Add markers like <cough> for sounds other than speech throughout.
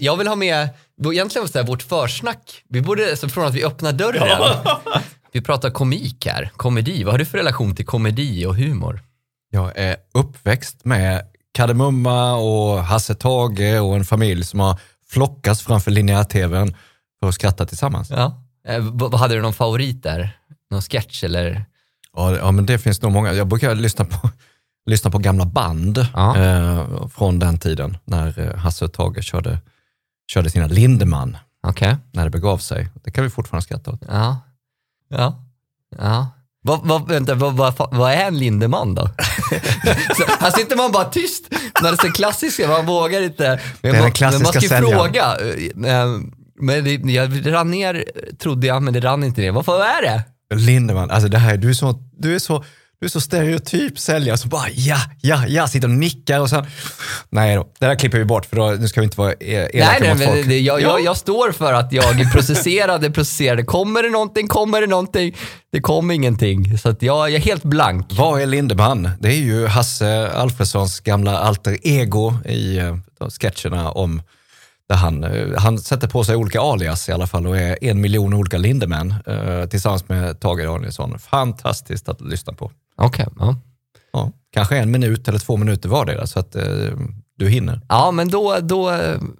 Jag vill ha med, egentligen så här, vårt försnack. Vi borde, så från att vi öppnar dörren. <laughs> Vi pratar komik här, komedi. Vad har du för relation till komedi och humor? Jag är uppväxt med Kardemumma och Hasse Tage och en familj som har flockats framför linjär-tvn för att skratta tillsammans. Ja. Eh, hade du någon favorit där? Någon sketch eller? Ja, ja, men det finns nog många. Jag brukar lyssna på, <laughs> lyssna på gamla band Ja. eh, från den tiden när eh, Hasse och Tage körde, körde sina Lindemann Okej. när det begav sig. Det kan vi fortfarande skratta åt. Ja. Ja. Ja. Vad, vad, vänta, vad, vad, vad är en Lindeman då? <laughs> så, här sitter man bara tyst när det är klassiska, man vågar inte. Men, den man- klassiska men man ska ju säljaren. fråga. eh, Men det, jag rann ner, trodde jag, men det rann inte ner. Vad är det? Lindemann, alltså det här, du är så, du är så, du är så stereotyp säljare som bara ja, ja, ja, sitter och nickar och sen, nej då, det där klipper vi bort för då, nu ska vi inte vara e- elaka Nej, nej, mot folk. det, jag, jag, jag står för att jag processerade, processerade. Kommer det någonting, kommer det någonting? Det kom ingenting. Så att jag, jag är helt blank. Vad är Lindemann? Det är ju Hasse Alfredsons gamla alter ego i eh, sketcherna om där han, eh, han sätter på sig olika alias i alla fall och är en miljon olika Lindemann eh, tillsammans med Tage Danielsson. Fantastiskt att lyssna på. Okej, ja. Ja, kanske en minut eller två minuter vardera så att eh, du hinner. Ja, men då, då,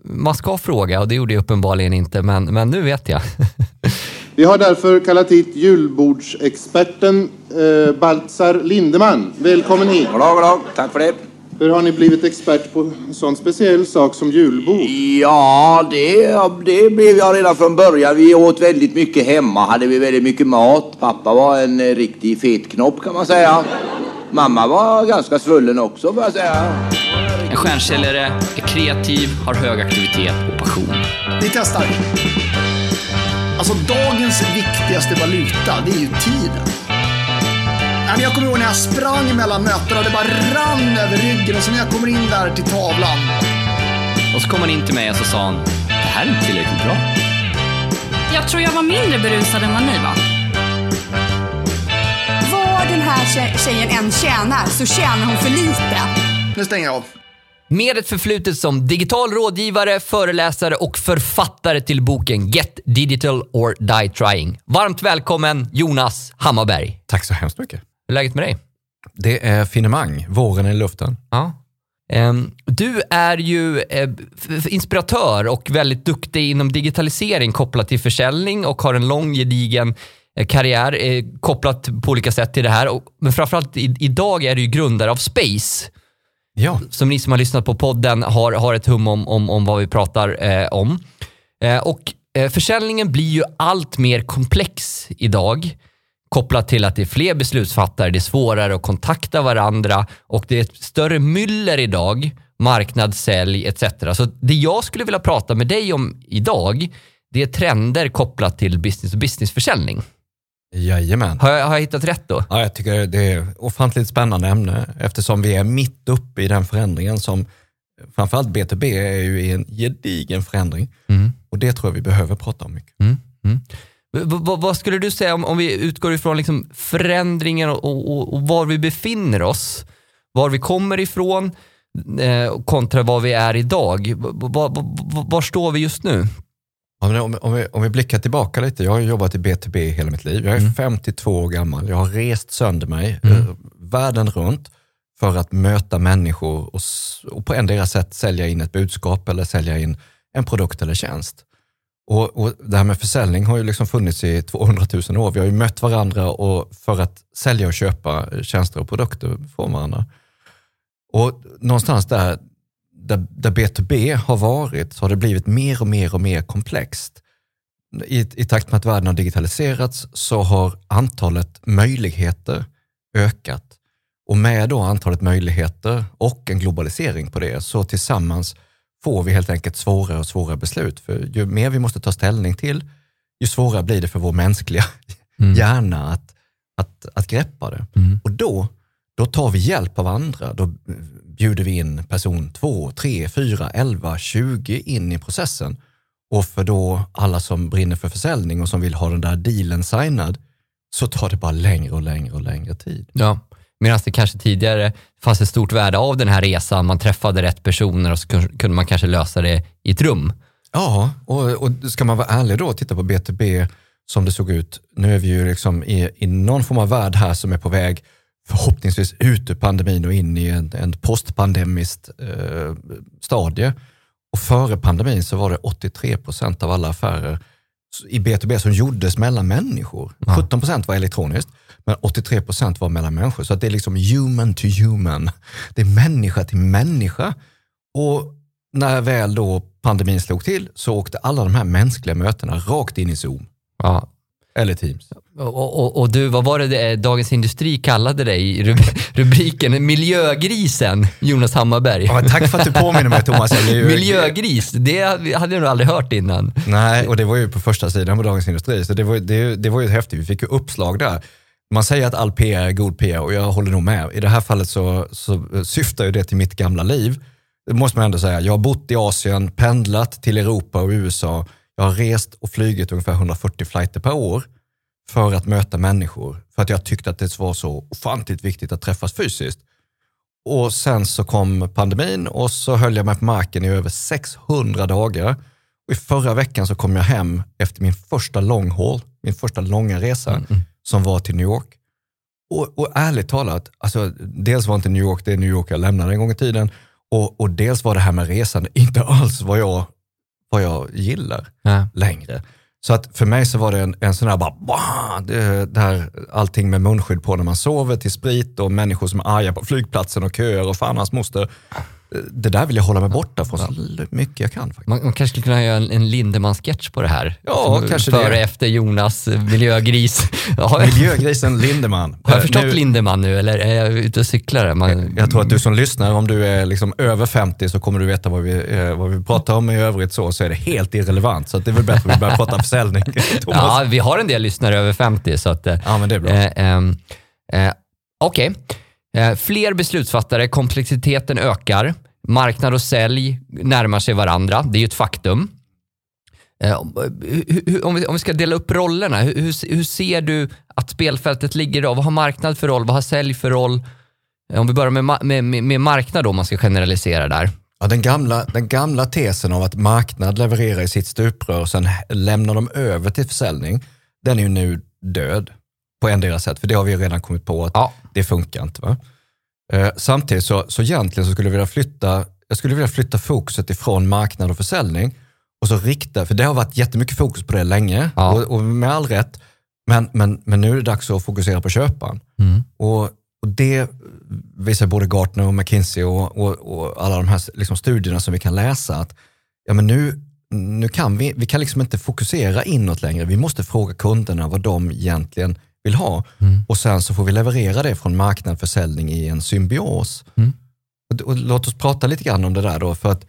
man ska fråga och det gjorde jag uppenbarligen inte, men, men nu vet jag. <laughs> Vi har därför kallat hit julbordsexperten eh, Baltzar Lindeman. Välkommen hit. Goddag, goddag. Tack för det. Hur har ni blivit expert på en sån speciell sak som julbord? Ja, det, det blev jag redan från början. Vi åt väldigt mycket hemma. Hade vi väldigt mycket mat. Pappa var en eh, riktig fetknopp kan man säga. Mamma var ganska svullen också får jag säga. En stjärnsäljare är kreativ, har hög aktivitet och passion. Vi testar. Alltså dagens viktigaste valuta, det är ju tiden. Nej, men Jag kommer ihåg när jag sprang mellan mötena och det bara rann över ryggen och så när jag kommer in där till tavlan. Och så kom han in till mig och så sa han, det här är inte tillräckligt bra. Jag tror jag var mindre berusad än vad ni var. Vad den här tje- tjejen än tjänar så tjänar hon för lite. Nu stänger jag av. Med ett förflutet som digital rådgivare, föreläsare och författare till boken Get Digital or Die Trying. Varmt välkommen Jonas Hammarberg. Tack så hemskt mycket. Hur är läget med dig? Det är finemang, våren är i luften. Ja. Ehm, du är ju eh, inspiratör och väldigt duktig inom digitalisering kopplat till försäljning och har en lång gedigen eh, karriär eh, kopplat på olika sätt till det här. Men framförallt idag är du ju grundare av Space. Ja, Som ni som har lyssnat på podden har, har ett hum om, om, om vad vi pratar om. Och försäljningen blir ju allt mer komplex idag kopplat till att det är fler beslutsfattare, det är svårare att kontakta varandra och det är ett större myller idag, marknad, sälj etc. Så det jag skulle vilja prata med dig om idag, det är trender kopplat till business och businessförsäljning. jajamän. Har jag, har jag hittat rätt då? Ja, jag tycker det är ofantligt spännande ämne eftersom vi är mitt uppe i den förändringen som framförallt B2B är ju en gedigen förändring. Och det tror jag vi behöver prata om mycket. V- v- vad skulle du säga om, om vi utgår ifrån liksom förändringen och, och, och var vi befinner oss? Var vi kommer ifrån eh, kontra var vi är idag. Var, var, var står vi just nu? Men om, om, vi, om vi blickar tillbaka lite, jag har jobbat i B2B hela mitt liv. Jag är 52 år gammal, jag har rest sönder mig eh, världen runt för att möta människor och, och på en deras sätt sälja in ett budskap eller sälja in en produkt eller tjänst. Och, och Det här med försäljning har ju liksom funnits i 200 000 år. Vi har ju mött varandra och för att sälja och köpa tjänster och produkter från varandra. Och någonstans där, där, där B2B har varit så har det blivit mer och mer och mer komplext. I, I takt med att världen har digitaliserats så har antalet möjligheter ökat. Och med då antalet möjligheter och en globalisering på det så tillsammans får vi helt enkelt svårare och svårare beslut. För ju mer vi måste ta ställning till, ju svårare blir det för vår mänskliga <laughs> hjärna att, att, att greppa det. Och då, då tar vi hjälp av andra. Då bjuder vi in person 2, 3, 4, 11, 20 in i processen. Och för då alla som brinner för försäljning och som vill ha den där dealen signad, så tar det bara längre och längre och längre tid. Ja. Medan det kanske tidigare fanns ett stort värde av den här resan, man träffade rätt personer och så kun- kunde man kanske lösa det i ett rum. Ja, och, och ska man vara ärlig då och titta på BTB som det såg ut. Nu är vi ju liksom i, i någon form av värld här som är på väg förhoppningsvis ut ur pandemin och in i en, en postpandemiskt eh, stadie. Och före pandemin så var det 83 procent av alla affärer i B2B som gjordes mellan människor. 17 procent var elektroniskt, men 83 procent var mellan människor. Så att det är liksom human to human. Det är människa till människa. Och när väl då pandemin slog till så åkte alla de här mänskliga mötena rakt in i Zoom. Ja. Eller Teams. Och, och, och du, vad var det det Dagens Industri kallade dig i rub- <laughs> rubriken? Miljögrisen, Jonas Hammarberg. Ja, tack för att du påminner mig Thomas. Ju- Miljögris, det hade jag nog aldrig hört innan. Nej, och det var ju på första sidan på Dagens Industri, så det var, det, det var ju häftigt. Vi fick ju uppslag där. Man säger att all PR är god PR och jag håller nog med. I det här fallet så, så eh, syftar ju det till mitt gamla liv. Det måste man ändå säga. Jag har bott i Asien, pendlat till Europa och USA. Jag har rest och flugit ungefär 140 flighter per år för att möta människor. För att jag tyckte att det var så ofantligt viktigt att träffas fysiskt. Och sen så kom pandemin och så höll jag mig på marken i över 600 dagar. Och I förra veckan så kom jag hem efter min första long haul, min första långa resa mm, mm som var till New York. Och, och ärligt talat, alltså, dels var inte New York det New York jag lämnade en gång i tiden och, och dels var det här med resande <laughs> inte alls vad jag, vad jag gillar Ja. längre. Så att för mig så var det en, en sån här bara, bah, det, det här, allting med munskydd på när man sover till sprit och människor som är arga på flygplatsen och köer och fan hans moster. Det där vill jag hålla mig borta från så mycket jag kan. Faktiskt. Man, man kanske skulle kunna göra en, en Lindemann-sketch på det här. Ja, Som kanske Före det. efter Jonas eh, miljögris. <laughs> Miljögrisen Lindemann. har jag förstått Nu- Lindemann nu eller är jag ute och cyklar? Man, Jag tror att du som lyssnar, om du är liksom över 50 så kommer du veta vad vi, eh, vad vi pratar om. I övrigt så, så är det helt irrelevant. Så att det är väl bättre att vi börjar prata försäljning. <laughs> Thomas. Ja, vi har en del lyssnare över 50 så att... eh, Ja, men det är bra. Eh, ehm, eh, Okej. Eh, Eh, fler beslutsfattare, komplexiteten ökar. Marknad och sälj närmar sig varandra. Det är ju ett faktum. Eh, om- vi, ska dela upp rollerna, hur, ser du att spelfältet ligger idag? Vad har marknad för roll? Vad har sälj för roll? Eh, om vi börjar med, med, med, med marknad då, om man ska generalisera där. Ja, den, gamla, den gamla tesen av att marknad levererar i sitt stuprör och sen lämnar de över till försäljning, den är ju nu död på endera sätt. För det har vi redan kommit på att Ja. det funkar inte. Va? Eh, samtidigt så, så egentligen så skulle jag vilja flytta, jag skulle vilja flytta fokuset ifrån marknad och försäljning och så rikta, för det har varit jättemycket fokus på det länge Ja. och, och med all rätt. Men, men, men nu är det dags att fokusera på köparen. Och, och det visar både Gartner och McKinsey och, och, och alla de här liksom studierna som vi kan läsa att ja, men nu, nu kan vi, vi kan liksom inte fokusera inåt längre. Vi måste fråga kunderna vad de egentligen vill ha och sen så får vi leverera det från marknad försäljning i en symbios. Och, och låt oss prata lite grann om det där då för att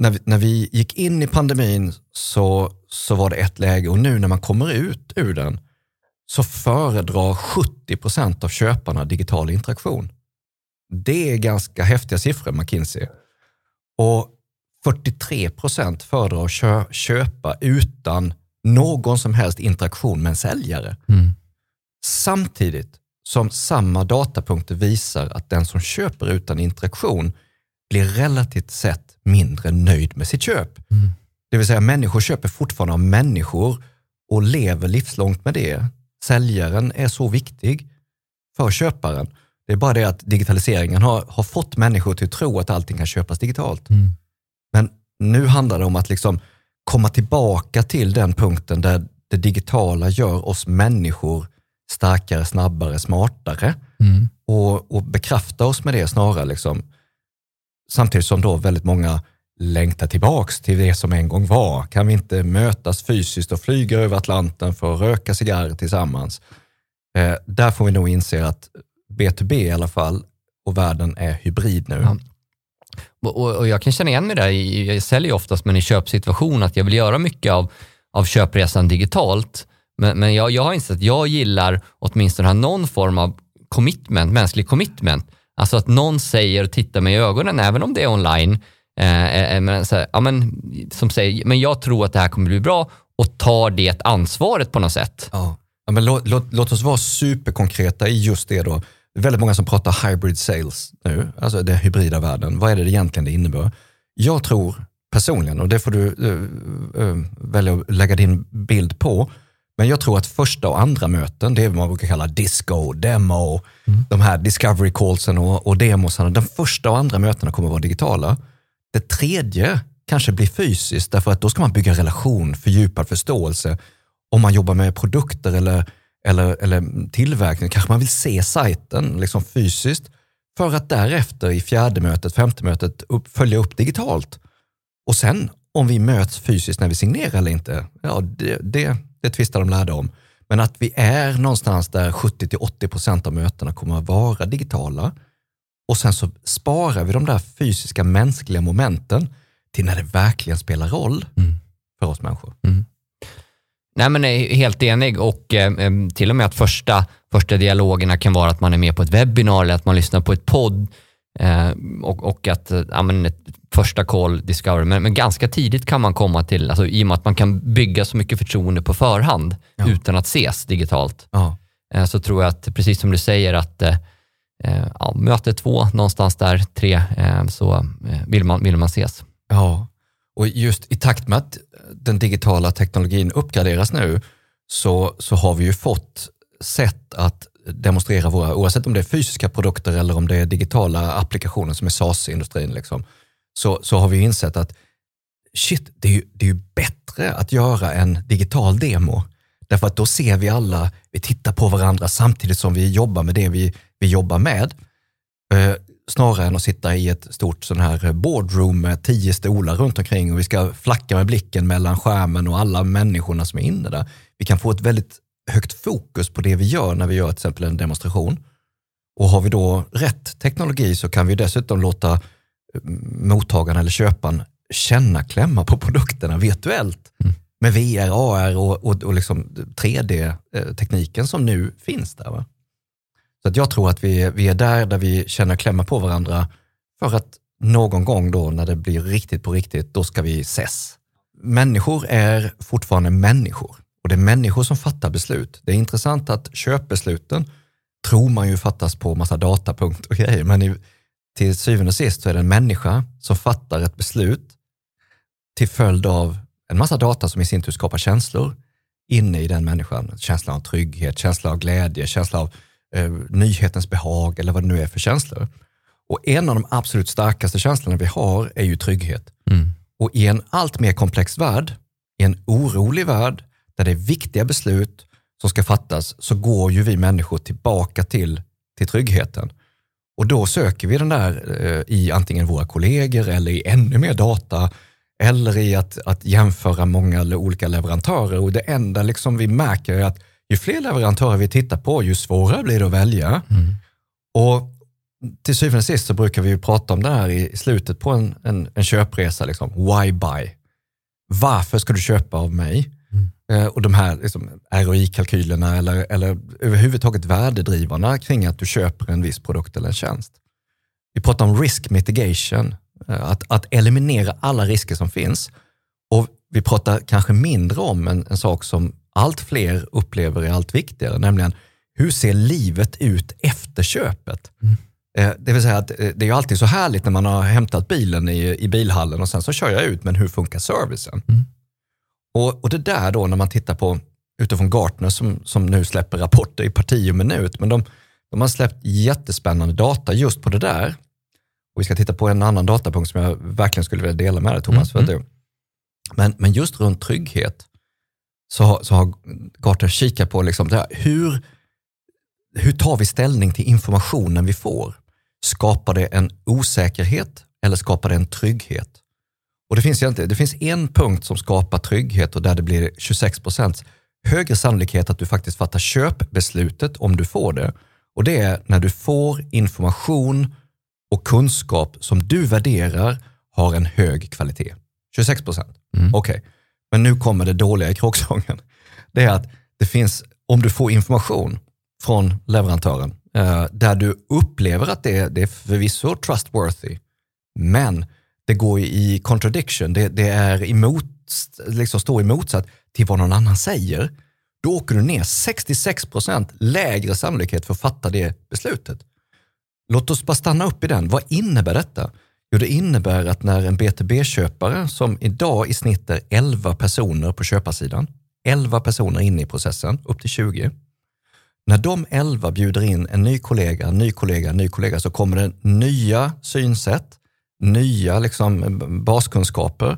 när vi, när vi gick in i pandemin så, så var det ett läge och nu när man kommer ut ur den så föredrar 70 procent av köparna digital interaktion. Det är ganska häftiga siffror, McKinsey. Och 43 procent föredrar att kö- köpa utan någon som helst interaktion med en säljare. Samtidigt som samma datapunkter visar att den som köper utan interaktion blir relativt sett mindre nöjd med sitt köp. Det vill säga människor köper fortfarande av människor och lever livslångt med det. Säljaren är så viktig för köparen. Det är bara det att digitaliseringen har, har fått människor till att tro att allting kan köpas digitalt. Men nu handlar det om att liksom komma tillbaka till den punkten där det digitala gör oss människor starkare, snabbare, smartare och, och bekräfta oss med det snarare. Liksom. Samtidigt som då väldigt många längtar tillbaks till det som en gång var. Kan vi inte mötas fysiskt och flyga över Atlanten för att röka cigarrer tillsammans? Eh, där får vi nog inse att B2B i alla fall och världen är hybrid nu. Ja. Och, och, jag kan känna igen mig där, jag säljer oftast men i köpsituation att jag vill göra mycket av, av köpresan digitalt. Men, men jag, jag har insett att jag gillar åtminstone någon form av commitment, mänsklig commitment. Alltså att någon säger och tittar mig i ögonen, även om det är online, eh, eh, eh, men, så här, ja, men, som säger, men jag tror att det här kommer bli bra och tar det ansvaret på något sätt. Ja. Ja, men låt, låt, låt oss vara superkonkreta i just det då. Det är väldigt många som pratar hybrid sales nu, alltså den hybrida världen. Vad är det egentligen det innebär? Jag tror personligen och det får du uh, uh, välja att lägga din bild på. Men jag tror att första och andra möten, det är vad man brukar kalla disco, demo, de här discovery callsen och, och demosarna. De första och andra mötena kommer att vara digitala. Det tredje kanske blir fysiskt därför att då ska man bygga relation, fördjupad förståelse. Om man jobbar med produkter eller, eller, eller tillverkning kanske man vill se sajten liksom fysiskt för att därefter i fjärde mötet, femte mötet upp, följa upp digitalt. Och sen om vi möts fysiskt när vi signerar eller inte, ja det, det, det tvistar de lärde om. Men att vi är någonstans där 70-80% av mötena kommer att vara digitala och sen så sparar vi de där fysiska mänskliga momenten till när det verkligen spelar roll för oss människor. Nej, men jag är helt enig och eh, eh, till och med att första, första dialogerna kan vara att man är med på ett webbinar eller att man lyssnar på ett podd eh, och, och att eh, ja, men ett första call discovery. Men, men ganska tidigt kan man komma till, alltså, i och med att man kan bygga så mycket förtroende på förhand utan att ses digitalt. Ja. Eh, så tror jag att, precis som du säger, att eh, eh, ja, möte två, någonstans där, tre, så vill, man, vill man ses. Ja, och just i takt med att den digitala teknologin uppgraderas nu så, så har vi ju fått sätt att demonstrera våra, oavsett om det är fysiska produkter eller om det är digitala applikationer som är SaaS-industrin, liksom, så, så har vi insett att shit, det är, ju, det är ju bättre att göra en digital demo. Därför att då ser vi alla, vi tittar på varandra samtidigt som vi jobbar med det vi, vi jobbar med. Eh, snarare än att sitta i ett stort sån här boardroom med tio stolar runt omkring och vi ska flacka med blicken mellan skärmen och alla människorna som är inne där. Vi kan få ett väldigt högt fokus på det vi gör när vi gör till exempel en demonstration. Och har vi då rätt teknologi så kan vi dessutom låta mottagaren eller köparen känna, klämma på produkterna virtuellt med VR, AR och, och, och liksom 3D-tekniken som nu finns där. Va? Så att jag tror att vi, vi är där, där vi känner klämma på varandra för att någon gång då när det blir riktigt på riktigt, då ska vi ses. Människor är fortfarande människor och det är människor som fattar beslut. Det är intressant att köpbesluten tror man ju fattas på massa datapunkter och grejer, men i, till syvende och sist så är det en människa som fattar ett beslut till följd av en massa data som i sin tur skapar känslor inne i den människan. Känslan av trygghet, känsla av glädje, känsla av eh, nyhetens behag eller vad det nu är för känslor. Och en av de absolut starkaste känslorna vi har är ju trygghet. Och i en allt mer komplex värld, i en orolig värld, där det är viktiga beslut som ska fattas, så går ju vi människor tillbaka till, till tryggheten. Och då söker vi den där eh, i antingen våra kollegor eller i ännu mer data eller i att, att jämföra många olika leverantörer. Och det enda liksom vi märker är att ju fler leverantörer vi tittar på, ju svårare blir det att välja. Och till syvende och sist så brukar vi ju prata om det här i slutet på en, en, en köpresa. Liksom. Why buy? Varför ska du köpa av mig? Eh, och de här liksom, ROI-kalkylerna eller, eller överhuvudtaget värdedrivarna kring att du köper en viss produkt eller en tjänst. Vi pratar om risk mitigation, eh, att, att eliminera alla risker som finns. Och vi pratar kanske mindre om en, en sak som allt fler upplever är allt viktigare, nämligen hur ser livet ut efter köpet? Eh, Det vill säga att det är alltid så härligt när man har hämtat bilen i, i bilhallen och sen så kör jag ut, men hur funkar servicen? Och, och det där då när man tittar på utifrån Gartner som, som nu släpper rapporter i parti och minut, men de, de har släppt jättespännande data just på det där. Och vi ska titta på en annan datapunkt som jag verkligen skulle vilja dela med dig Thomas. För att det, men, men just runt trygghet så, så har Gartner kikat på liksom här, hur, hur tar vi ställning till informationen vi får? Skapar det en osäkerhet eller skapar det en trygghet? Och det finns, det finns en punkt som skapar trygghet och där det blir 26 procent högre sannolikhet att du faktiskt fattar köpbeslutet om du får det. Och det är när du får information och kunskap som du värderar har en hög kvalitet. 26 procent. Okej, men nu kommer det dåliga i kråksången. <laughs> Det är att det finns, om du får information från leverantören eh, där du upplever att det, det är förvisso trustworthy, men det går i contradiction, det, det är emot, liksom står i motsats till vad någon annan säger, då åker du ner 66 procent lägre sannolikhet för att fatta det beslutet. Låt oss bara stanna upp i den. Vad innebär detta? Jo, det innebär att när en BTB-köpare, som idag i snitt är 11 personer på köparsidan, 11 personer inne i processen, upp till 20. När de 11 bjuder in en ny kollega, en ny kollega, en ny kollega, så kommer det nya synsätt, nya liksom baskunskaper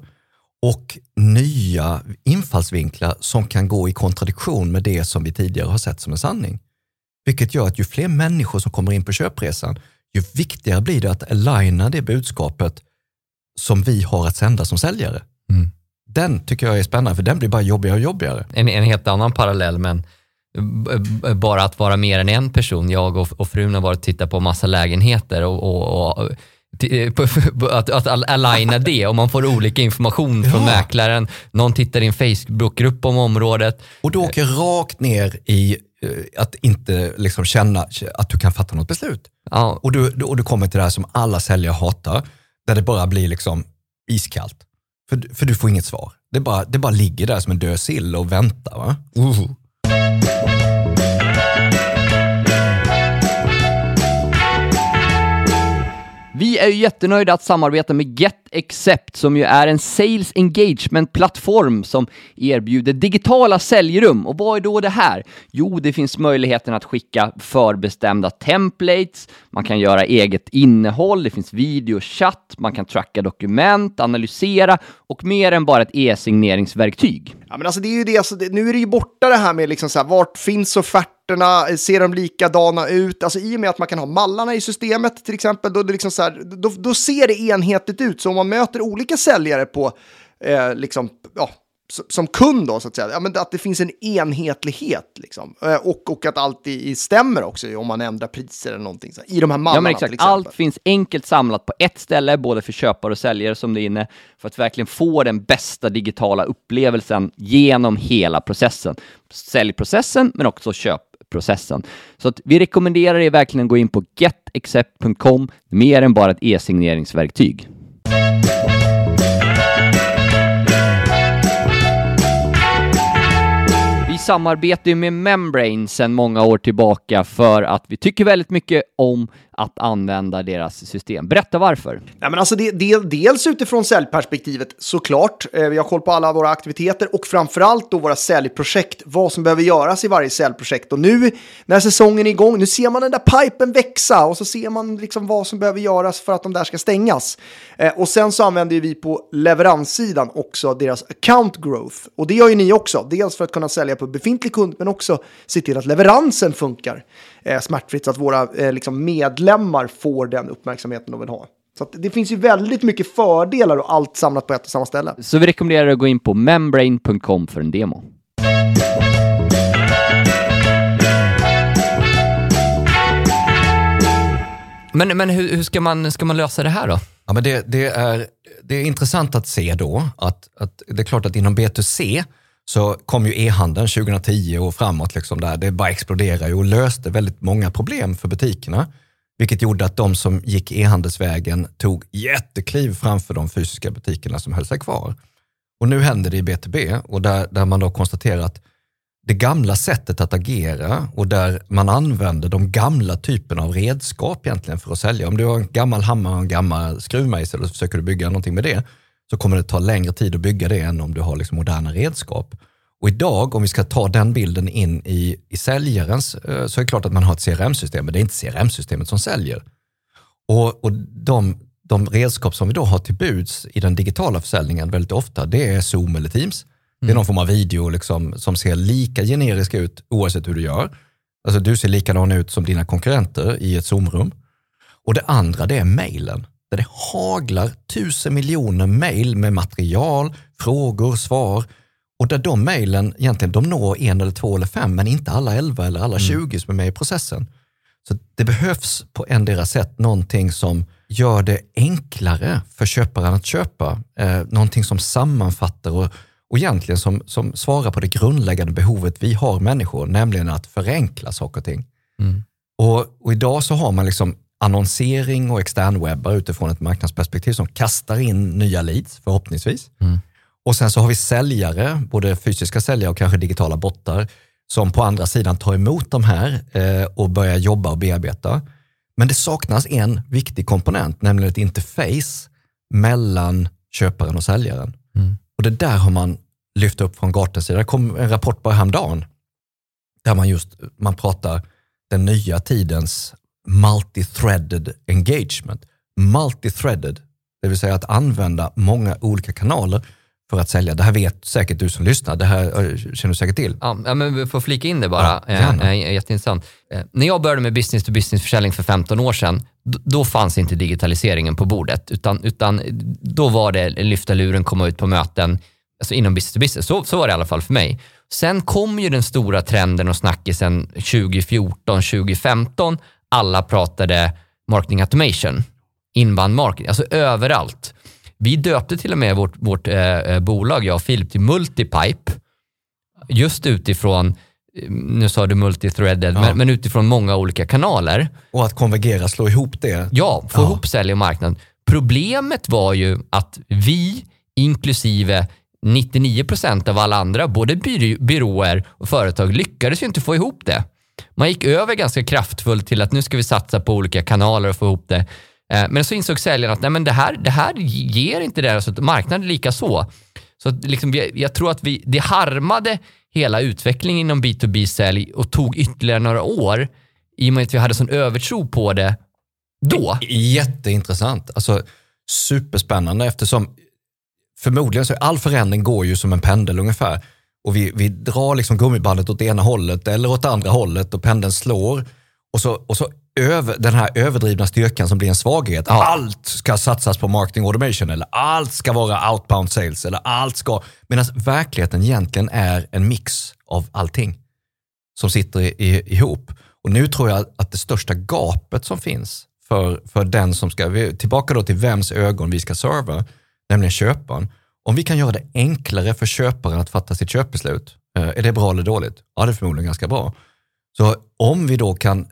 och nya infallsvinklar som kan gå i kontradiktion med det som vi tidigare har sett som en sanning. Vilket gör att ju fler människor som kommer in på köpresan, ju viktigare blir det att aligna det budskapet som vi har att sända som säljare. Mm. Den tycker jag är spännande, för den blir bara jobbigare och jobbigare. En, en helt annan parallell, men bara att vara mer än en person. Jag och, och frun har varit och tittat på massa lägenheter och, och, och att, att al- aligna det och man får olika information från Ja. mäklaren. Någon tittar i en Facebookgrupp om området. Och du åker rakt ner i eh, att inte liksom känna att du kan fatta något beslut. Ja, Och du, och du kommer till det här som alla säljare hatar, där det bara blir liksom iskallt. För, för du får inget svar. Det bara, det bara ligger där som en död sill och väntar. Va? Vi är ju jättenöjda att samarbeta med Accept, som ju är en sales engagement-plattform som erbjuder digitala säljrum. Och vad är då det här? Jo, det finns möjligheten att skicka förbestämda templates, man kan göra eget innehåll, det finns videochatt, man kan tracka dokument, analysera och mer än bara ett e-signeringsverktyg. Ja, men alltså det är ju det, alltså, det, nu är det ju borta det här med liksom så här, vart finns offerterna, ser de likadana ut? Alltså i och med att man kan ha mallarna i systemet till exempel, då, det liksom så här, då, då ser det enhetligt ut. Så om man möter olika säljare på, eh, liksom, ja, som kund då så att säga, ja, men att det finns en enhetlighet liksom. Eh, och, och att allt i, stämmer också om man ändrar priser eller någonting så i de här mallarna Ja, till exakt. exempel. Allt finns enkelt samlat på ett ställe, både för köpare och säljare som det är inne, för att verkligen få den bästa digitala upplevelsen genom hela processen. Säljprocessen, men också köpprocessen. Så att vi rekommenderar er verkligen att gå in på getaccept.com, mer än bara ett e-signeringsverktyg. Samarbete samarbetar ju med Membrane sedan många år tillbaka för att vi tycker väldigt mycket om att använda deras system. Berätta varför. Ja, men alltså det, det, dels utifrån säljperspektivet såklart. Eh, vi har koll på alla våra aktiviteter och framförallt då våra säljprojekt. Vad som behöver göras i varje säljprojekt. Och nu när säsongen är igång, nu ser man den där pipen växa och så ser man liksom vad som behöver göras för att de där ska stängas. Eh, och sen så använder vi på leveranssidan också deras account growth. Och det gör ju ni också. Dels för att kunna sälja på befintlig kund men också se till att leveransen funkar eh, smärtfritt så att våra eh, liksom medlemmar får den uppmärksamheten de vill ha. Så att det finns ju väldigt mycket fördelar och allt samlat på ett och samma ställe. Så vi rekommenderar er att gå in på membrane.com för en demo. Men, men hur, hur ska, man, ska man lösa det här då? Ja, men det, det, är, det är intressant att se då att, att det är klart att inom B2C så kom ju e-handeln 2010 och framåt. Liksom där. Det bara exploderade och löste väldigt många problem för butikerna. Vilket gjorde att de som gick e-handelsvägen tog jättekliv framför de fysiska butikerna som höll sig kvar. Och nu händer det i B2B och där, där man då konstaterar att det gamla sättet att agera och där man använder de gamla typerna av redskap egentligen för att sälja. Om du har en gammal hammare och en gammal skruvmejsel och så försöker du bygga någonting med det, så kommer det ta längre tid att bygga det än om du har liksom moderna redskap. Och idag, om vi ska ta den bilden in i, i säljarens, eh, så är det klart att man har ett CRM-system, men det är inte CRM-systemet som säljer. Och, och de, de redskap som vi då har till buds i den digitala försäljningen väldigt ofta, det är Zoom eller Teams. Det är någon form av video liksom, som ser lika generisk ut oavsett hur du gör. Alltså du ser likadan ut som dina konkurrenter i ett Zoom-rum. Och det andra det är mejlen. Där det haglar tusen miljoner mejl med material, frågor, svar. Och där de mejlen egentligen de når en eller två eller fem, men inte alla elva eller alla tjugo som är med i processen. Så det behövs på endera sätt någonting som gör det enklare för köparen att köpa. Eh, någonting som sammanfattar och, och egentligen som, som svarar på det grundläggande behovet vi har människor, nämligen att förenkla saker och ting. Och, och idag så har man liksom annonsering och externwebbar utifrån ett marknadsperspektiv som kastar in nya leads, förhoppningsvis. Och sen så har vi säljare, både fysiska säljare och kanske digitala bottar, som på andra sidan tar emot de här eh, och börjar jobba och bearbeta. Men det saknas en viktig komponent, nämligen ett interface mellan köparen och säljaren. Och det där har man lyft upp från Gartners sida. Det kom en rapport bara häromdagen där man just man pratar den nya tidens multi-threaded engagement. Multi-threaded, det vill säga att använda många olika kanaler för att sälja. Det här vet säkert du som lyssnar, det här eh, känner du säkert till. Ja, men vi får flika in det bara. Ja, gärna. eh, jätteintressant. Eh, när jag började med business-to-business-försäljning för 15 år sedan, då fanns inte digitaliseringen på bordet, utan, utan då var det lyfta luren, komma ut på möten, alltså inom business-to-business. Så, så var det i alla fall för mig. Sen kom ju den stora trenden och snackisen 2014, 2015. Alla pratade marketing automation, inbound marketing, alltså överallt. Vi döpte till och med vårt, vårt eh, eh, bolag, jag och Filip, till Multipipe. Just utifrån, eh, nu sa du multithreaded, men, men utifrån många olika kanaler. Och att konvergera, slå ihop det. Ja, få ihop sälj och marknad. Problemet var ju att vi, inklusive 99% av alla andra, både by- byråer och företag, lyckades ju inte få ihop det. Man gick över ganska kraftfullt till att nu ska vi satsa på olika kanaler och få ihop det. Eh, men så insåg säljaren att nej, men det, här, det här ger inte det, så marknaden lika så. Så liksom, jag tror att vi, det harmade hela utvecklingen inom B2B-sälj och tog ytterligare några år i och med att vi hade sån övertro på det då. Jätteintressant. Alltså, superspännande eftersom förmodligen så all förändring går ju som en pendel ungefär. Och vi, vi drar liksom gummibandet åt ena hållet eller åt andra hållet och pendeln slår. Och så, och så över, den här överdrivna styrkan som blir en svaghet. Allt ska satsas på marketing automation eller allt ska vara outbound sales eller allt ska... Medan verkligheten egentligen är en mix av allting som sitter i, i, ihop. Och nu tror jag att det största gapet som finns för, för den som ska, tillbaka då till vems ögon vi ska serva, nämligen köparen. Om vi kan göra det enklare för köparen att fatta sitt köpbeslut, eh, är det bra eller dåligt? Ja, det är förmodligen ganska bra. Så om vi då kan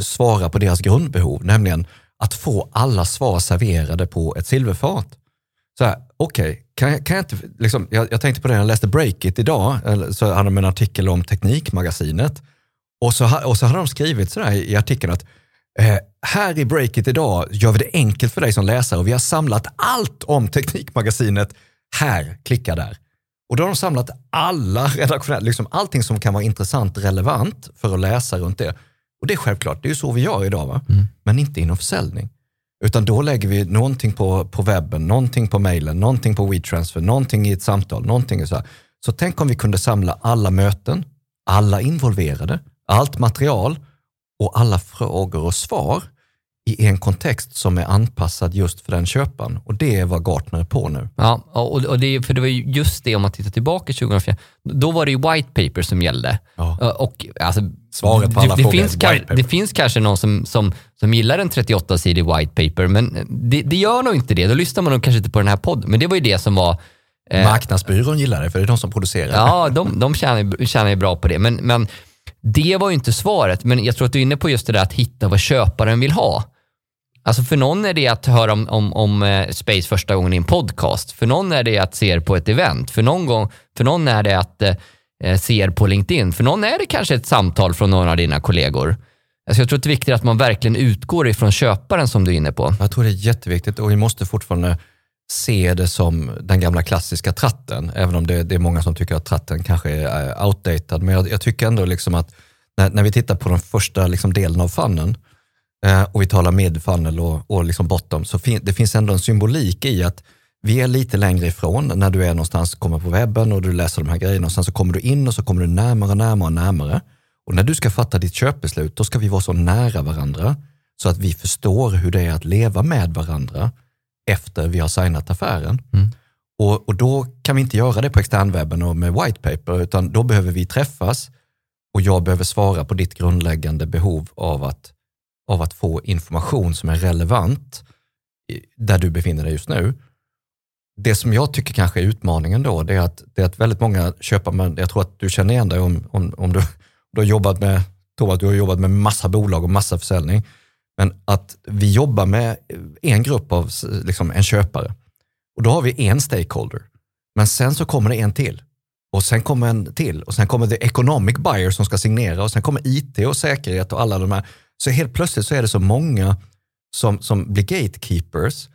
svara på deras grundbehov, nämligen att få alla svar serverade på ett silverfat. Så här, okej, kan, jag- kan jag inte, liksom, jag, jag tänkte på det när jag läste Breakit idag, så hade de en artikel om Teknikmagasinet. Och så, och så hade de skrivit så i artikeln att eh, här i Breakit idag gör vi det enkelt för dig som läsare och vi har samlat allt om Teknikmagasinet. Här, klicka där. Och då har de samlat alla redaktionella, liksom allting som kan vara intressant, relevant för att läsa runt det. Och det är självklart, det är ju så vi gör idag, va? men inte inom försäljning. Utan då lägger vi någonting på, på webben, någonting på mejlen, någonting på WeTransfer, någonting i ett samtal, någonting så här. Så tänk om vi kunde samla alla möten, alla involverade, allt material och alla frågor och svar i en kontext som är anpassad just för den köparen. Och det är vad Gartner är på nu. Ja, och, det, är- för det var ju just det om man tittar tillbaka 2004. Då var det ju white paper som gällde. Ja. Och, alltså, Svaret på alla det, frågor är finns, white ka- paper. det finns kanske någon som, som, som gillar en 38-sidig white paper, men det, det gör nog inte det. Då lyssnar man nog kanske inte på den här podden. Men det var ju det som var... eh, Marknadsbyrån gillar det, för det är de som producerar. Ja, de, de tjänar, tjänar ju bra på det. Men, men det var ju inte svaret. Men jag tror att du är inne på just det där att hitta vad köparen vill ha. Alltså för någon är det att höra om, om, om eh, Space första gången i en podcast. För någon är det att se er på ett event. För någon, gång, för någon är det att eh, eh se er på LinkedIn. För någon är det kanske ett samtal från någon av dina kollegor. Alltså jag tror att det är viktigt att man verkligen utgår ifrån köparen som du är inne på. Jag tror det är jätteviktigt och vi måste fortfarande se det som den gamla klassiska tratten, även om det, det är många som tycker att tratten kanske är eh, outdated. Men jag, jag tycker ändå liksom att när, när vi tittar på den första liksom delen av funneln eh, och vi talar mid funnel och, och liksom bottom, så fin, det finns ändå en symbolik i att vi är lite längre ifrån när du är någonstans, kommer på webben och du läser de här grejerna och sen så kommer du in och så kommer du närmare, närmare och närmare. Och när du ska fatta ditt köpbeslut, då ska vi vara så nära varandra så att vi förstår hur det är att leva med varandra efter vi har signat affären. Och, och då kan vi inte göra det på externwebben och med white paper, utan då behöver vi träffas och jag behöver svara på ditt grundläggande behov av att, av att få information som är relevant där du befinner dig just nu. Det som jag tycker kanske är utmaningen då, det är att, det är att väldigt många köpare, men jag tror att du känner igen dig om, om, om du, du har jobbat med, Thomas, du har jobbat med massa bolag och massa försäljning. Men att vi jobbar med en grupp av liksom, en köpare och då har vi en stakeholder. Men sen så kommer det en till och sen kommer en till och sen kommer the economic buyer som ska signera och sen kommer IT och säkerhet och alla de här. Så helt plötsligt så är det så många som, som blir gatekeepers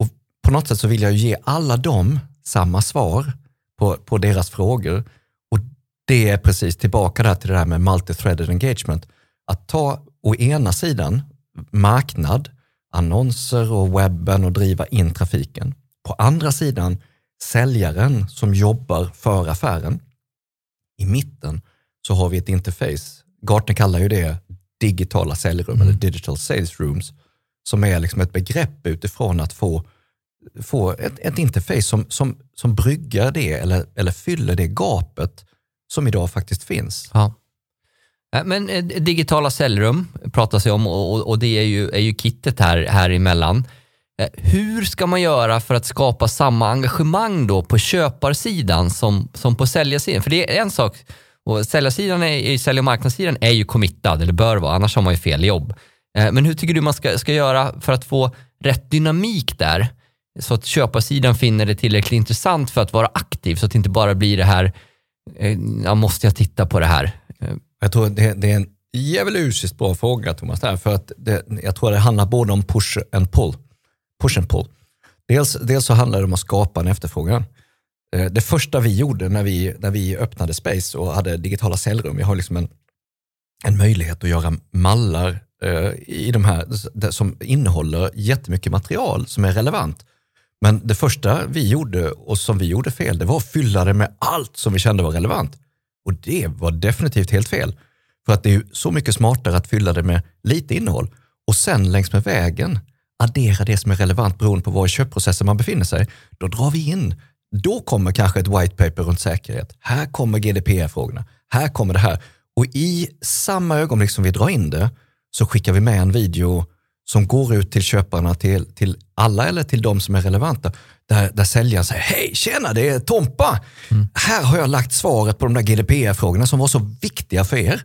och på något sätt så vill jag ge alla dem samma svar på, på deras frågor. Och det är precis tillbaka där till det här med multi-threaded engagement. Att ta å ena sidan marknad, annonser och webben och driva in trafiken. På andra sidan säljaren som jobbar för affären. I mitten så har vi ett interface. Gartner kallar ju det digitala säljrum eller digital sales rooms som är liksom ett begrepp utifrån att få, få ett, ett interface som, som, som bryggar det eller, eller fyller det gapet som idag faktiskt finns. Ja. Eh, men eh, digitala säljrum pratas det om och, och- och det är ju, är ju kittet här, här emellan. Eh, Hur ska man göra för att skapa samma engagemang då på köparsidan som, som på säljarsidan? För det är en sak, och säljarsidan, är, sälj och marknadssidan är ju committad, eller bör vara, annars har man ju fel jobb. Eh, Men hur tycker du man ska, ska göra för att få rätt dynamik där? Så att köparsidan finner det tillräckligt intressant för att vara aktiv, så att det inte bara blir det här, eh, ja, måste jag titta på det här? Eh, jag tror det, det är en djävulusiskt bra fråga Thomas, där, för att det, jag tror det handlar både om push and pull. Push and pull. Dels, dels så handlar det om att skapa en efterfrågan. Eh, det första vi gjorde när vi, när vi öppnade Space och hade digitala cellrum, vi har liksom en, en möjlighet att göra mallar eh, i de här som innehåller jättemycket material som är relevant. Men det första vi gjorde och som vi gjorde fel, det var att fylla det med allt som vi kände var relevant. Och det var definitivt helt fel. För att det är ju så mycket smartare att fylla det med lite innehåll och sen längs med vägen addera det som är relevant beroende på var i köpprocessen man befinner sig. Då drar vi in, då kommer kanske ett white paper runt säkerhet. Här kommer GDPR-frågorna, här kommer det här. Och i samma ögonblick som vi drar in det så skickar vi med en video som går ut till köparna, till, till alla eller till de som är relevanta. Där, där säljaren säger, hej tjena det är Tompa. Här har jag lagt svaret på de där GDPR-frågorna som var så viktiga för er.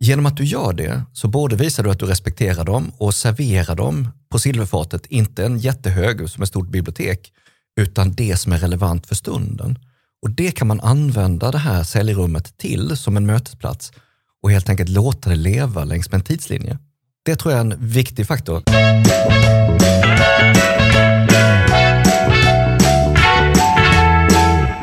Genom att du gör det så både visar du att du respekterar dem och serverar dem på silverfatet, inte en jättehög som ett stort bibliotek, utan det som är relevant för stunden. Och det kan man använda det här säljrummet till som en mötesplats och helt enkelt låta det leva längs med en tidslinje. Det tror jag är en viktig faktor.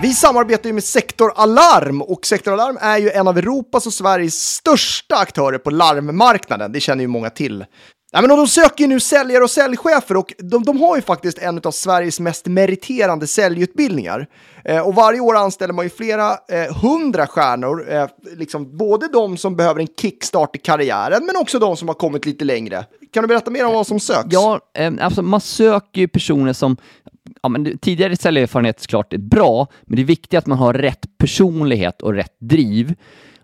Vi samarbetar ju med Sektor Alarm och Sektor Alarm är ju en av Europas och Sveriges största aktörer på larmmarknaden. Det känner ju många till. Ja, men de söker ju nu säljare och säljchefer och de, de har ju faktiskt en av Sveriges mest meriterande säljutbildningar. Eh, och varje år anställer man ju flera eh, hundra stjärnor, eh, liksom både de som behöver en kickstart i karriären men också de som har kommit lite längre. Kan du berätta mer om vad som söks? Ja, eh, alltså man söker ju personer som Ja, men tidigare säljerfarenhet är såklart är bra, men det är viktigt att man har rätt personlighet och rätt driv.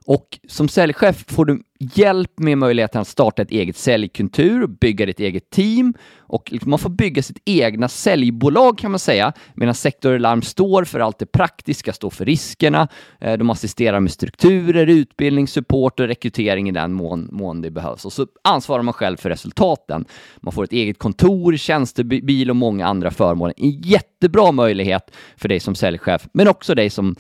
Och som säljchef får du hjälp med möjligheten att starta ett eget säljkultur, bygga ditt eget team och man får bygga sitt egna säljbolag kan man säga, medan Sektor Alarm står för allt det praktiska, står för riskerna, eh, de assisterar med strukturer, utbildning, support och rekrytering i den mån, mån det behövs. Och så ansvarar man själv för resultaten. Man får ett eget kontor, tjänstebil och många andra förmåner. En jättebra möjlighet för dig som säljchef, men också dig som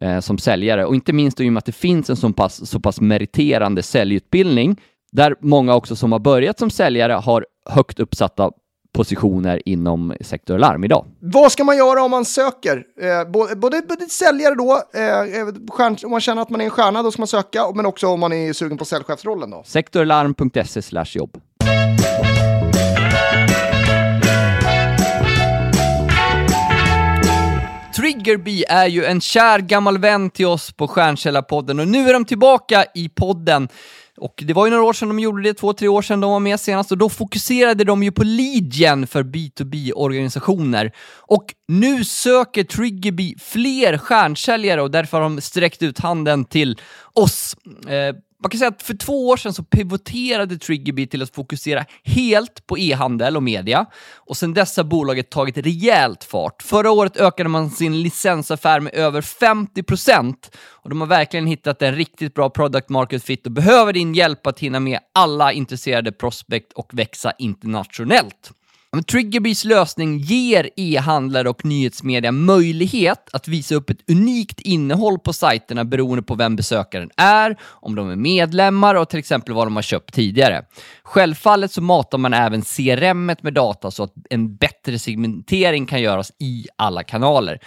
eh, som säljare och inte minst i och med att det finns en så pass, så pass meriterande säljutbildning där många också som har börjat som säljare har högt uppsatta positioner inom sektor larm idag. Vad ska man göra om man söker? Eh, både, både, både säljare då, eh, stjärn, om man känner att man är en stjärna, då ska man söka, men också om man är sugen på säljchefsrollen då. Sektorlarm.se jobb. Triggerbee är ju en kär gammal vän till oss på Stjärnkällarpodden och nu är de tillbaka i podden. Och det var ju några år sedan de gjorde det, två, tre år sedan de var med senast och då fokuserade de ju på leadgen för B2B-organisationer. Och nu söker Triggerby fler stjärnsäljare och därför har de sträckt ut handen till oss. Eh, man kan säga att för två år sedan så pivoterade Triggerbee till att fokusera helt på e-handel och media. Och sedan dess har bolaget tagit rejält fart. Förra året ökade man sin licensaffär med över 50% och de har verkligen hittat en riktigt bra product market fit och behöver din hjälp att hinna med alla intresserade prospect och växa internationellt. Triggerbees Triggerbys lösning ger e-handlare och nyhetsmedia möjlighet att visa upp ett unikt innehåll på sajterna beroende på vem besökaren är, om de är medlemmar och till exempel vad de har köpt tidigare. Självfallet så matar man även CRM med data så att en bättre segmentering kan göras i alla kanaler.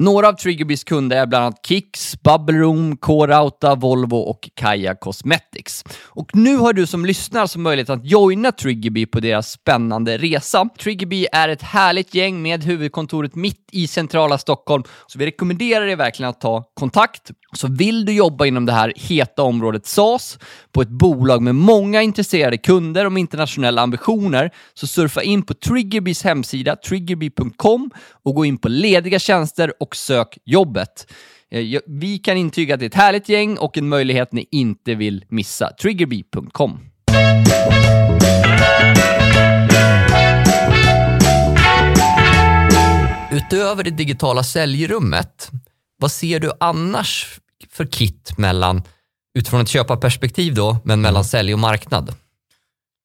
Några av Triggerbys kunder är bland annat Kicks, Bubble Room, K-Rauta, Volvo och Kaja Cosmetics. Och nu har du som lyssnar som möjlighet att joina Triggerby på deras spännande resa. Triggerby är ett härligt gäng med huvudkontoret mitt i centrala Stockholm, så vi rekommenderar dig verkligen att ta kontakt. Så vill du jobba inom det här heta området SAS på ett bolag med många intresserade kunder och med internationella ambitioner, så surfa in på Triggerbys hemsida, triggerby.com och gå in på lediga tjänster och sök jobbet. Eh, Vi kan intyga att det är ett härligt gäng och en möjlighet ni inte vill missa. Triggerby.com. Utöver det digitala säljrummet, vad ser du annars för kit mellan, utifrån ett köparperspektiv då, men mellan sälj och marknad?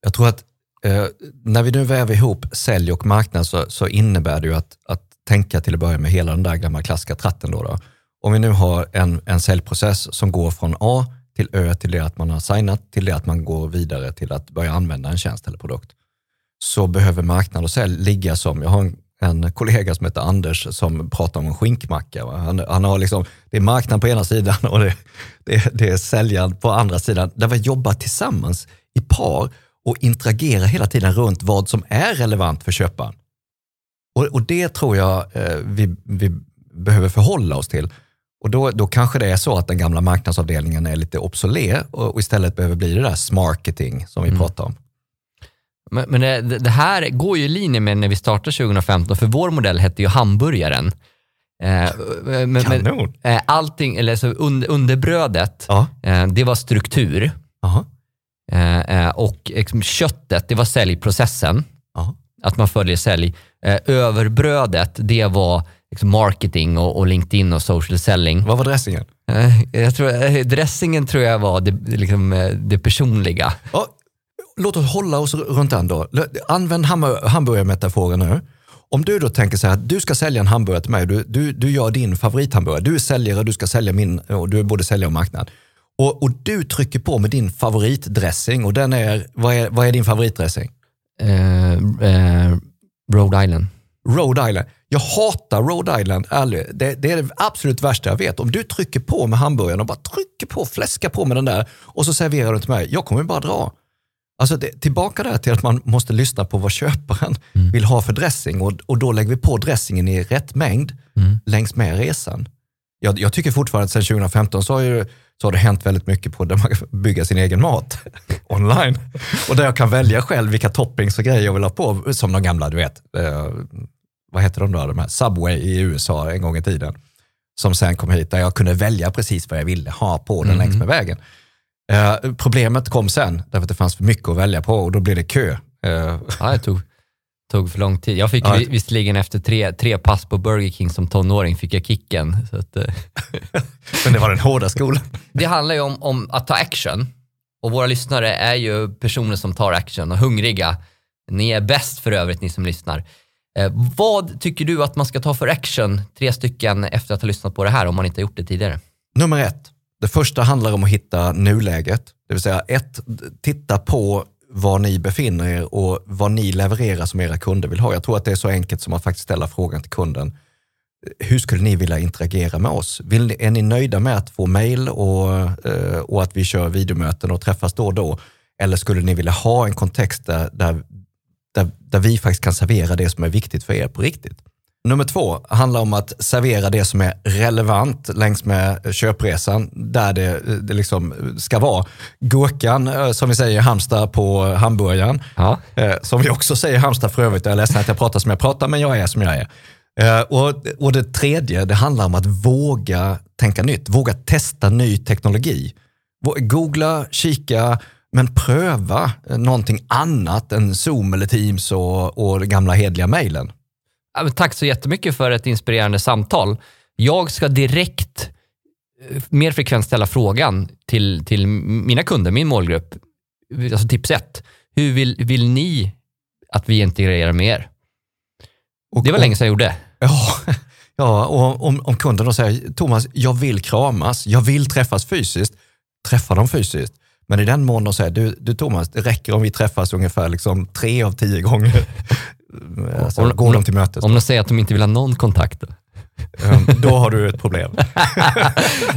Jag tror att eh, när vi nu väver ihop sälj och marknad så, så innebär det ju att, att tänka till att börja med hela den där gamla klassiska tratten. Då då. Om vi nu har en, en säljprocess som går från A till Ö till det att man har signat, till det att man går vidare till att börja använda en tjänst eller produkt. Så behöver marknad och sälj ligga som, jag har en, en kollega som heter Anders som pratar om en skinkmacka. Han, han har liksom, det är marknad på ena sidan och det, det, det är säljaren på andra sidan. Där vi jobbar tillsammans i par och interagerar hela tiden runt vad som är relevant för köparen. Och, och det tror jag eh, vi, vi behöver förhålla oss till. Och då, då kanske det är så att den gamla marknadsavdelningen är lite obsolet och, och istället behöver bli det där smarketing som vi pratar om. Men, men det, det här går ju i linje med när vi startade 2015, för vår modell hette ju hamburgaren. Eh, men, men, Kanon. eh, allting, eller så under, underbrödet, Ja. eh, det var struktur. Aha. Eh, eh, och liksom, köttet, det var säljprocessen. Ja. Att man följer sälj. Eh, överbrödet, det var liksom marketing och, och LinkedIn och social selling. Vad var dressingen? Eh, jag tror, eh, dressingen tror jag var det, liksom, det personliga. Ja, låt oss hålla oss runt den då. Använd ham- hamburgarmetaforen nu. Om du då tänker så här att du ska sälja en hamburgare till mig, du, du, du gör din favorithamburgare, du är säljare, du ska sälja min, och du är både säljare och marknad. Och, och du trycker på med din favoritdressing och den är, vad är, vad är din favoritdressing? Eh, eh, Rhode Island. Rhode Island. Jag hatar Rhode Island, ärligt. Det, det är det absolut värsta jag vet. Om du trycker på med hamburgaren och bara trycker på, fläskar på med den där och så serverar du till mig, jag kommer bara dra. Alltså det, tillbaka där till att man måste lyssna på vad köparen vill ha för dressing och, och då lägger vi på dressingen i rätt mängd längs med resan. Jag, jag tycker fortfarande att sedan 2015 så har, ju, så har det hänt väldigt mycket på där man kan bygga sin egen mat <laughs> online. Och där jag kan välja själv vilka toppings och grejer jag vill ha på, som de gamla, du vet, eh, vad heter de då, de här Subway i USA en gång i tiden. Som sen kom hit där jag kunde välja precis vad jag ville ha på den längs med vägen. Eh, problemet kom sen, därför att det fanns för mycket att välja på och då blev det kö. Eh, Ja, det tog, tog för lång tid. Jag fick Ja. visserligen efter tre, tre pass på Burger King som tonåring fick jag kicken. Så att, eh, <laughs> men det var den hårda skolan. det handlar ju om, om att ta action. Och våra lyssnare är ju personer som tar action och hungriga. Ni är bäst för övrigt, ni som lyssnar. Eh, vad tycker du att man ska ta för action, tre stycken, efter att ha lyssnat på det här, om man inte har gjort det tidigare? Nummer ett, det första handlar om att hitta nuläget. Det vill säga ett, titta på var ni befinner er och vad ni levererar som era kunder vill ha. Jag tror att det är så enkelt som att faktiskt ställa frågan till kunden. Hur skulle ni vilja interagera med oss? Vill ni, är ni nöjda med att få mail och, eh, och att vi kör videomöten och träffas då och då? Eller skulle ni vilja ha en kontext där, där, där, där vi faktiskt kan servera det som är viktigt för er på riktigt? Nummer två handlar om att servera det som är relevant längs med köpresan, där det, det liksom ska vara. Gurkan, eh, som vi säger i Halmstad på hamburgaren, Ja. eh, som vi också säger i Halmstad för övrigt. Jag är ledsen att jag pratar som jag pratar, men jag är som jag är. Eh, Och, och det tredje, det handlar om att våga tänka nytt, våga testa ny teknologi. Googla, kika, men pröva någonting annat än Zoom eller Teams och, och gamla hedliga mejlen. Tack så jättemycket för ett inspirerande samtal. Jag ska direkt eh, mer frekvent ställa frågan till, till mina kunder, min målgrupp. Alltså tips ett. Hur vill, vill ni att vi integrerar med er. Och Det var länge sedan jag gjorde. Ja, <laughs> ja och om, om kunden då säger Thomas, jag vill kramas, jag vill träffas fysiskt, träffa dem fysiskt. Men i den mån de säger, du, du Thomas, det räcker om vi träffas ungefär liksom tre av tio gånger. <laughs> Alltså, Om- går om- de till mötes. Om de säger att de inte vill ha någon kontakt. Då. Då har du ett problem. <laughs>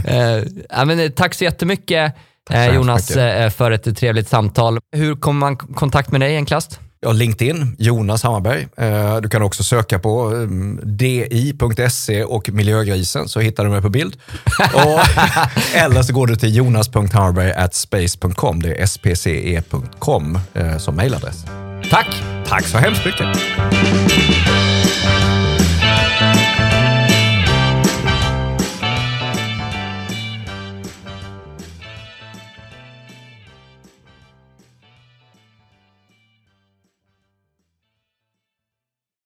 Eh, men, eh, tack så jättemycket eh, hemskt Jonas eh, för ett trevligt samtal. Hur kommer man k- kontakt med dig enklast? Ja, LinkedIn, Jonas Hammarberg. Eh, Du kan också söka på um, di.se och Miljögrisen så hittar du mig på bild. <laughs> Och, <laughs> eller så går du till jonas.hammarberg.space.com. Det är spce.com som mejladress. Tack! Tack så hemskt mycket.